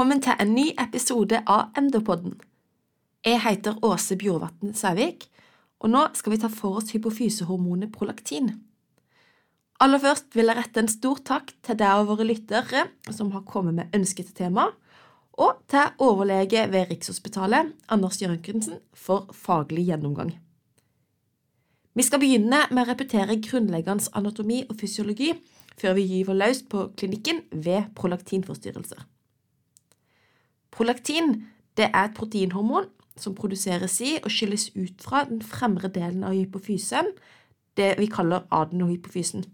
Velkommen til en ny episode av Endopodden. Jeg heter Åse Bjorvatn Sævik, og nå skal vi ta for oss hypofysehormonet prolaktin. Aller først vil jeg rette en stor takk til deg og våre lyttere som har kommet med ønsket til tema, og til overlege ved Rikshospitalet, Anders Jørgensen, for faglig gjennomgang. Vi skal begynne med å repetere grunnleggende anatomi og fysiologi før vi gyver løs på klinikken ved prolaktinforstyrrelser. Prolaktin det er et proteinhormon som produseres i og skilles ut fra den fremre delen av hypofysen, det vi kaller adenohypofysen.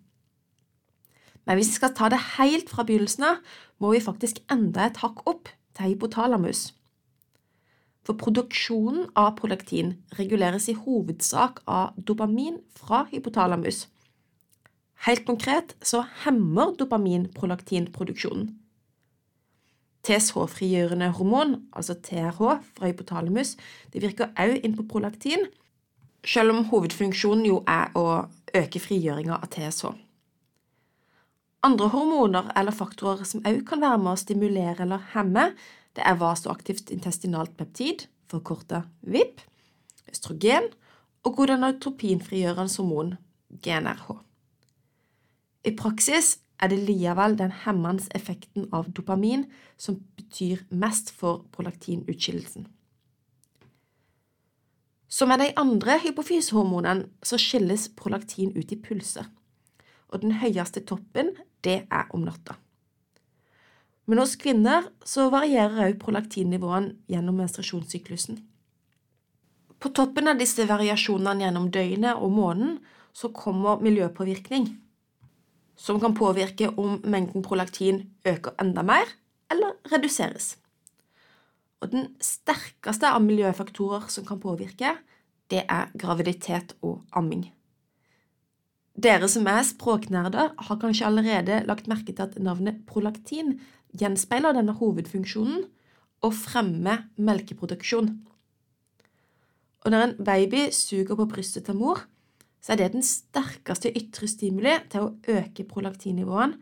Men hvis vi skal ta det helt fra begynnelsen av, må vi faktisk enda et hakk opp til hypotalamus. For produksjonen av prolaktin reguleres i hovedsak av dopamin fra hypotalamus. Helt konkret så hemmer dopamin prolaktinproduksjonen. TSH-frigjørende hormon, altså TRH fra hypotalamus, det virker også inn på prolaktin, selv om hovedfunksjonen jo er å øke frigjøringa av TSH. Andre hormoner eller faktorer som også kan være med å stimulere eller hemme, det er vasoaktivt intestinalt peptid, forkorta VIP, østrogen og gonadotropinfrigjørende hormon, GNRH. I praksis er det likevel den hemmende effekten av dopamin som betyr mest for prolaktinutskillelsen. Som med de andre hypofysehormonene så skilles prolaktin ut i pulser, og den høyeste toppen det er om natta. Men hos kvinner så varierer også prolaktinnivåene gjennom menstruasjonssyklusen. På toppen av disse variasjonene gjennom døgnet og måneden så kommer miljøpåvirkning, som kan påvirke om mengden prolaktin øker enda mer eller reduseres. Og den sterkeste av miljøfaktorer som kan påvirke, det er graviditet og amming. Dere som er språknerder, har kanskje allerede lagt merke til at navnet prolaktin gjenspeiler denne hovedfunksjonen og fremmer melkeproduksjon. Og når en baby suger på brystet til mor, så er det den sterkeste ytre stimuli til å øke prolaktinivåen,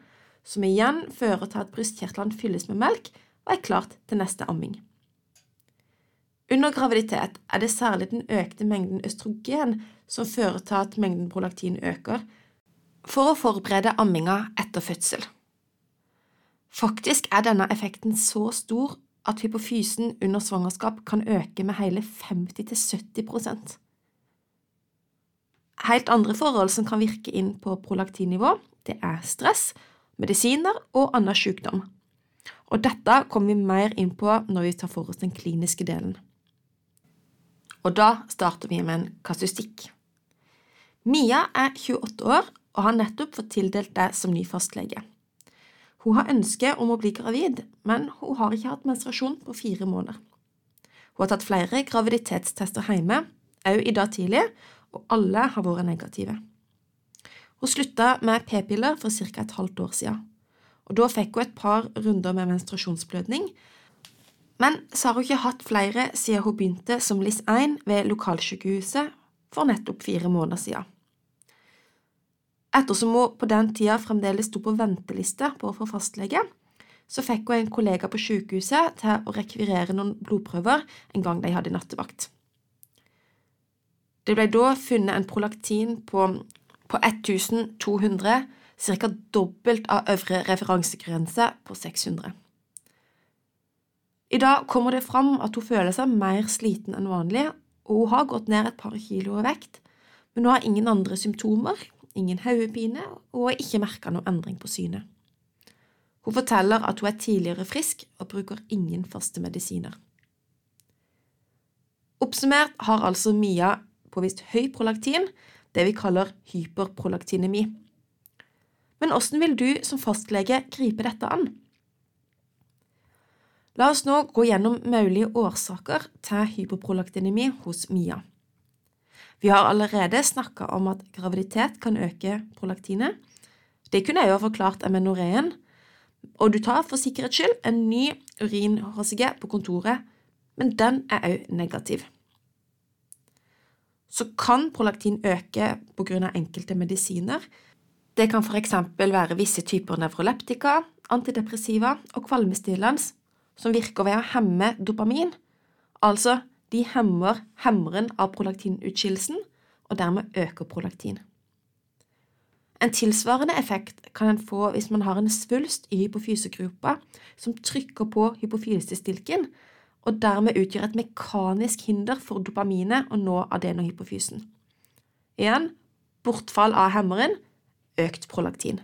som igjen fører til at brystkjertlene fylles med melk og er klart til neste amming. Under graviditet er det særlig den økte mengden østrogen som fører til at mengden prolaktin øker, for å forberede amminga etter fødsel. Faktisk er denne effekten så stor at hypofysen under svangerskap kan øke med hele 50–70 Helt andre forhold som kan virke inn på prolaktinnivå, det er stress, medisiner og annen sykdom. Og dette kommer vi mer inn på når vi tar for oss den kliniske delen. Og da starter vi med en kasustikk. Mia er 28 år og har nettopp fått tildelt det som ny fastlege. Hun har ønske om å bli gravid, men hun har ikke hatt menstruasjon på fire måneder. Hun har tatt flere graviditetstester hjemme, også i dag tidlig, og alle har vært negative. Hun slutta med p-piller for ca. et halvt år siden, og da fikk hun et par runder med menstruasjonsblødning, men så har hun ikke hatt flere siden hun begynte som LIS1 ved lokalsykehuset for nettopp fire måneder siden. Ettersom hun på den tida fremdeles sto på venteliste på å få fastlege, så fikk hun en kollega på sykehuset til å rekvirere noen blodprøver en gang de hadde nattevakt. Det ble da funnet en prolaktin på, på 1200, ca. dobbelt av øvre referansegrense på 600. I dag kommer det fram at hun føler seg mer sliten enn vanlig, og hun har gått ned et par kilo i vekt, men hun har ingen andre symptomer, ingen hodepine og har ikke merka noen endring på synet. Hun forteller at hun er tidligere frisk og bruker ingen faste medisiner. Oppsummert har altså Mia påvist høy prolaktin, det vi kaller hyperprolaktinemi. Men hvordan vil du som fastlege gripe dette an? La oss nå gå gjennom mulige årsaker til hyperprolaktinemi hos Mia. Vi har allerede snakka om at graviditet kan øke prolaktinet. Det kunne jeg jo ha forklart amenoreen. Og du tar for sikkerhets skyld en ny urin-HCG på kontoret, men den er òg negativ. Så kan prolaktin øke av enkelte medisiner. Det kan eksempel være visse typer nevroleptika, antidepressiva og kvalmestillende, som virker ved å hemme dopamin, altså de hemmer hemmeren av prolaktinutskillelsen og dermed øker prolaktin. En tilsvarende effekt kan en få hvis man har en svulst i hypofysegropa som trykker på hypofysestilken og dermed utgjør et mekanisk hinder for dopaminet å nå adenohypofysen. Igjen bortfall av hemmeren, økt prolaktin.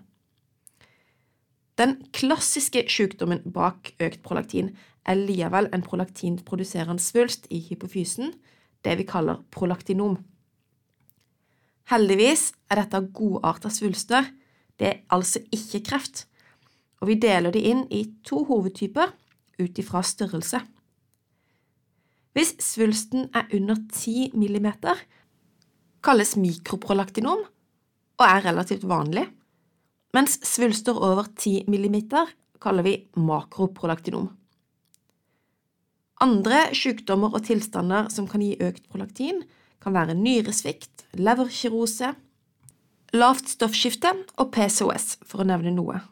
Den klassiske sykdommen bak økt prolaktin er likevel en prolaktinproduserende svulst i hypofysen, det vi kaller prolaktinom. Heldigvis er dette godarta svulster, det er altså ikke kreft, og vi deler de inn i to hovedtyper ut ifra størrelse. Hvis svulsten er under 10 mm, kalles mikroprolaktinom og er relativt vanlig, mens svulster over 10 mm kaller vi makroprolaktinom. Andre sykdommer og tilstander som kan gi økt prolaktin, kan være nyresvikt, leverkirose, lavt stoffskifte og PCOS, for å nevne noe.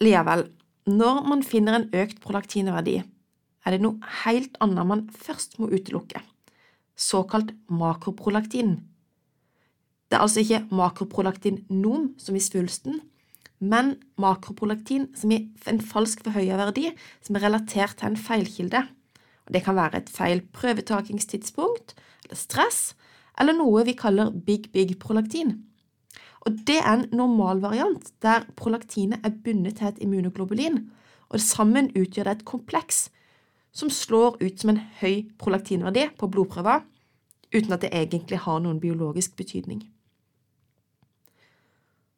Likevel, når man finner en økt prolaktinverdi, er det noe helt annet man først må utelukke, såkalt makroprolaktin. Det er altså ikke makroprolaktin-nom som i svulsten, men makroprolaktin som i en falsk forhøya verdi som er relatert til en feilkilde. Det kan være et feil prøvetakingstidspunkt, eller stress, eller noe vi kaller big big prolaktin. Og Det er en normalvariant der prolaktinet er bundet til et immunoglobulin, og sammen utgjør det et kompleks som slår ut som en høy prolaktinverdi på blodprøver, uten at det egentlig har noen biologisk betydning.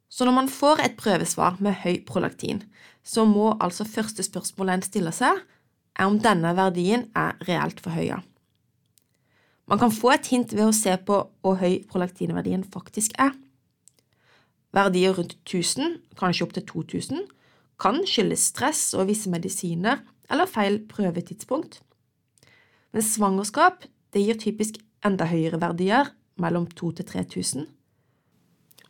Så når man får et prøvesvar med høy prolaktin, så må altså første spørsmål en stiller seg, er om denne verdien er reelt forhøya. Man kan få et hint ved å se på hvor høy prolaktinverdien faktisk er. Verdier rundt 1000, kanskje opptil 2000, kan skyldes stress og visse medisiner eller feil prøvetidspunkt. Men svangerskap det gir typisk enda høyere verdier, mellom 2000 til 3000,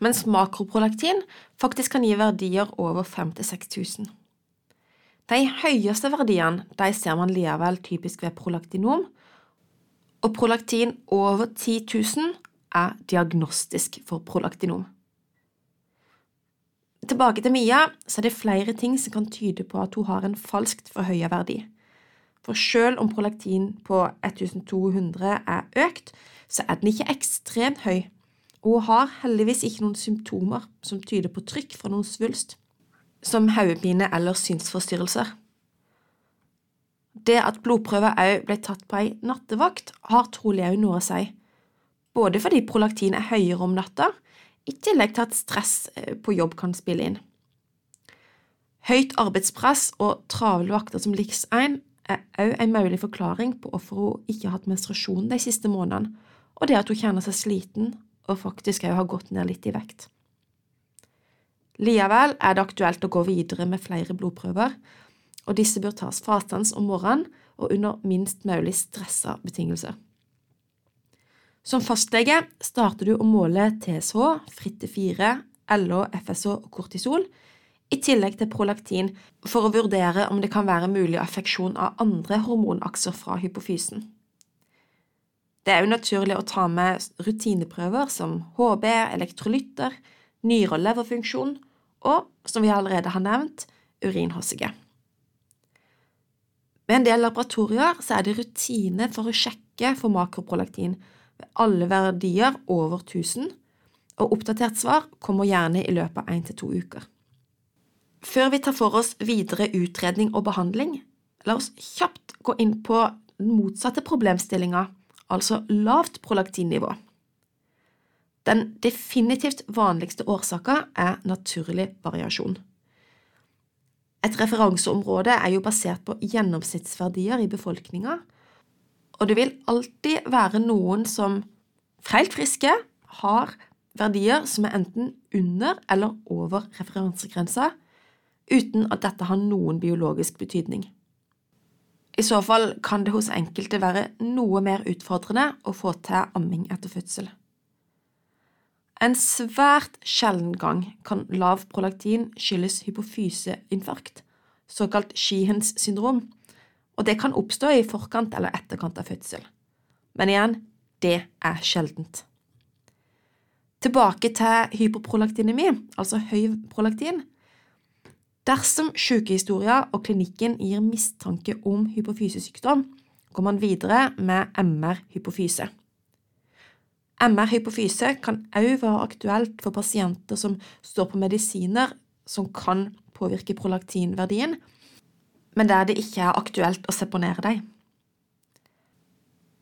mens makroprolaktin faktisk kan gi verdier over 5000-6000. De høyeste verdiene de ser man likevel typisk ved prolaktinom, og prolaktin over 10 000 er diagnostisk for prolaktinom. Tilbake til Mia, så er det flere ting som kan tyde på at hun har en falskt forhøya verdi. For selv om prolaktin på 1200 er økt, så er den ikke ekstremt høy, og hun har heldigvis ikke noen symptomer som tyder på trykk fra noen svulst som hodepine eller synsforstyrrelser. Det at blodprøver òg ble tatt på ei nattevakt, har trolig òg noe å si, både fordi prolaktin er høyere om natta, i tillegg til at stress eh, på jobb kan spille inn. Høyt arbeidspress og travle vakter som LIX1 er òg en mulig forklaring på hvorfor hun ikke har hatt menstruasjon de siste månedene, og det at hun kjenner seg sliten og faktisk òg har gått ned litt i vekt. Likevel er det aktuelt å gå videre med flere blodprøver, og disse bør tas fastens om morgenen og under minst mulig stressa betingelser. Som fastlege starter du å måle TSH, fritte 4, LO, FSH og kortisol, i tillegg til prolaktin, for å vurdere om det kan være mulig affeksjon av andre hormonakser fra hypofysen. Det er jo naturlig å ta med rutineprøver som HB, elektrolytter, nyre- og leverfunksjon og, som vi allerede har nevnt, urin-HCG. Ved en del laboratorier er det rutine for å sjekke for makroprolaktin alle verdier over 1000, og oppdatert svar kommer gjerne i løpet av én til to uker. Før vi tar for oss videre utredning og behandling, la oss kjapt gå inn på den motsatte problemstillinga, altså lavt prolaktinnivå. Den definitivt vanligste årsaka er naturlig variasjon. Et referanseområde er jo basert på gjennomsnittsverdier i befolkninga, og det vil alltid være noen som, helt friske, har verdier som er enten under eller over referansegrensa, uten at dette har noen biologisk betydning. I så fall kan det hos enkelte være noe mer utfordrende å få til amming etter fødsel. En svært sjelden gang kan lav prolaktin skyldes hypofyseinfarkt, såkalt Sheehans syndrom, og det kan oppstå i forkant eller etterkant av fødsel. Men igjen, det er sjeldent. Tilbake til hyperprolaktinemi, altså høy prolaktin. Dersom sykehistorien og klinikken gir mistanke om hypofysesykdom, går man videre med MR-hypofyse. MR-hypofyse kan også være aktuelt for pasienter som står på medisiner som kan påvirke prolaktinverdien, men der det ikke er aktuelt å seponere deg.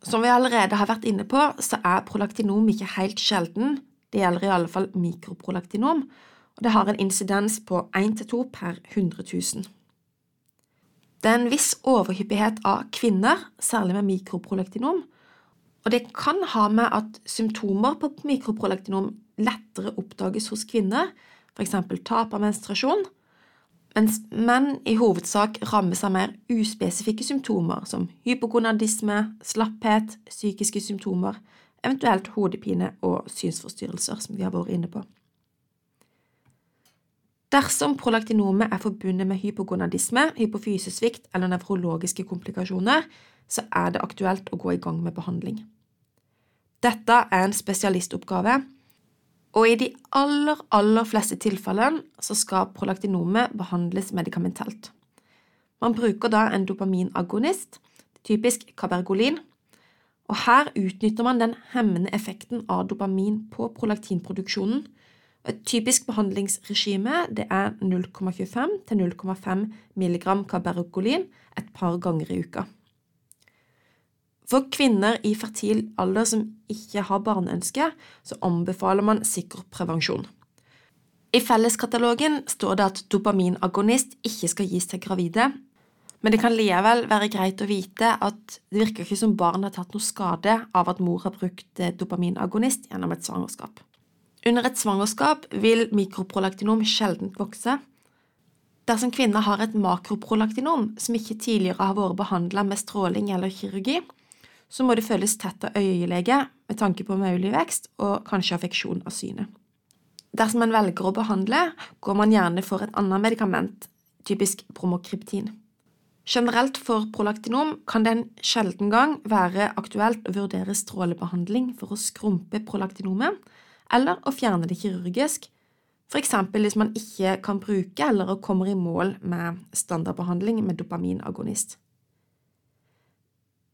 Som vi allerede har vært inne på, så er prolaktinom ikke helt sjelden. Det gjelder i alle fall mikroprolaktinom, og det har en insidens på 1–2 per 100 000. Det er en viss overhyppighet av kvinner, særlig med mikroprolaktinom, og det kan ha med at symptomer på mikroprolaktinom lettere oppdages hos kvinner, f.eks. tap av menstruasjon, mens menn i hovedsak rammes av mer uspesifikke symptomer som hypokonadisme, slapphet, psykiske symptomer, eventuelt hodepine og synsforstyrrelser, som vi har vært inne på. Dersom prolaktinomet er forbundet med hypogonadisme, hypofysesvikt eller nevrologiske komplikasjoner, så er det aktuelt å gå i gang med behandling. Dette er en spesialistoppgave, og i de aller, aller fleste tilfellene så skal prolaktinomet behandles medikamentelt. Man bruker da en dopaminagonist, typisk kabergolin, og her utnytter man den hemmende effekten av dopamin på prolaktinproduksjonen. Et typisk behandlingsregime er 0,25 til 0,5 mg kabergolin et par ganger i uka. For kvinner i fertil alder som ikke har barneønske, så anbefaler man sikker prevensjon. I felleskatalogen står det at dopaminagonist ikke skal gis til gravide, men det kan likevel være greit å vite at det virker ikke som barn har tatt noe skade av at mor har brukt dopaminagonist gjennom et svangerskap. Under et svangerskap vil mikroprolaktinom sjelden vokse. Dersom kvinner har et makroprolaktinom som ikke tidligere har vært behandla med stråling eller kirurgi, så må det følges tett av øyelege med tanke på mulig vekst og kanskje affeksjon av synet. Dersom man velger å behandle, går man gjerne for et annet medikament, typisk promokryptin. Generelt for prolaktinom kan det en sjelden gang være aktuelt å vurdere strålebehandling for å skrumpe prolaktinomet, eller å fjerne det kirurgisk, f.eks. hvis man ikke kan bruke eller kommer i mål med standardbehandling med dopaminagonist.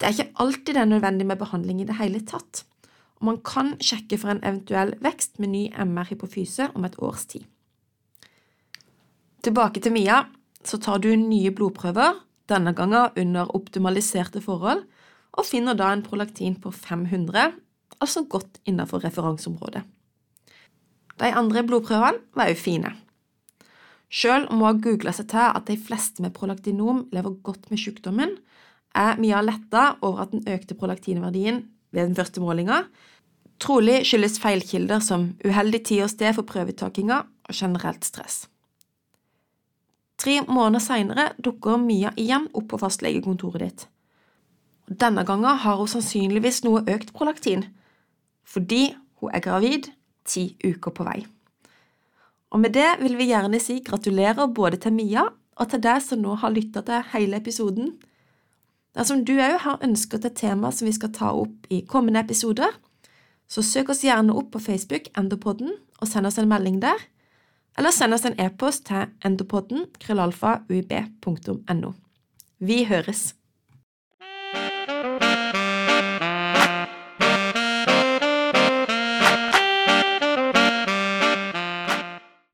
Det er ikke alltid det er nødvendig med behandling i det hele tatt, og man kan sjekke for en eventuell vekst med ny MR-hypofyse om et års tid. Tilbake til Mia, så tar du nye blodprøver, denne gangen under optimaliserte forhold, og finner da en prolaktin på 500, altså godt innenfor referanseområdet. De andre blodprøvene var også fine. Selv om hun har googla seg til at de fleste med prolaktinom lever godt med sykdommen, er Mia letta over at den økte prolaktinverdien ved den første målinga trolig skyldes feilkilder som uheldig tid og sted for prøvetakinga og generelt stress. Tre måneder seinere dukker Mia igjen opp på fastlegekontoret ditt. Denne gangen har hun sannsynligvis noe økt prolaktin, fordi hun er gravid ti uker på vei. Og med det vil vi gjerne si gratulerer både til Mia og til deg som nå har lytta til hele episoden. Dersom du òg har ønsker til tema som vi skal ta opp i kommende episoder, så søk oss gjerne opp på Facebook Endopodden og send oss en melding der, eller send oss en e-post til endopodden krøllalfa uib.no. Vi høres!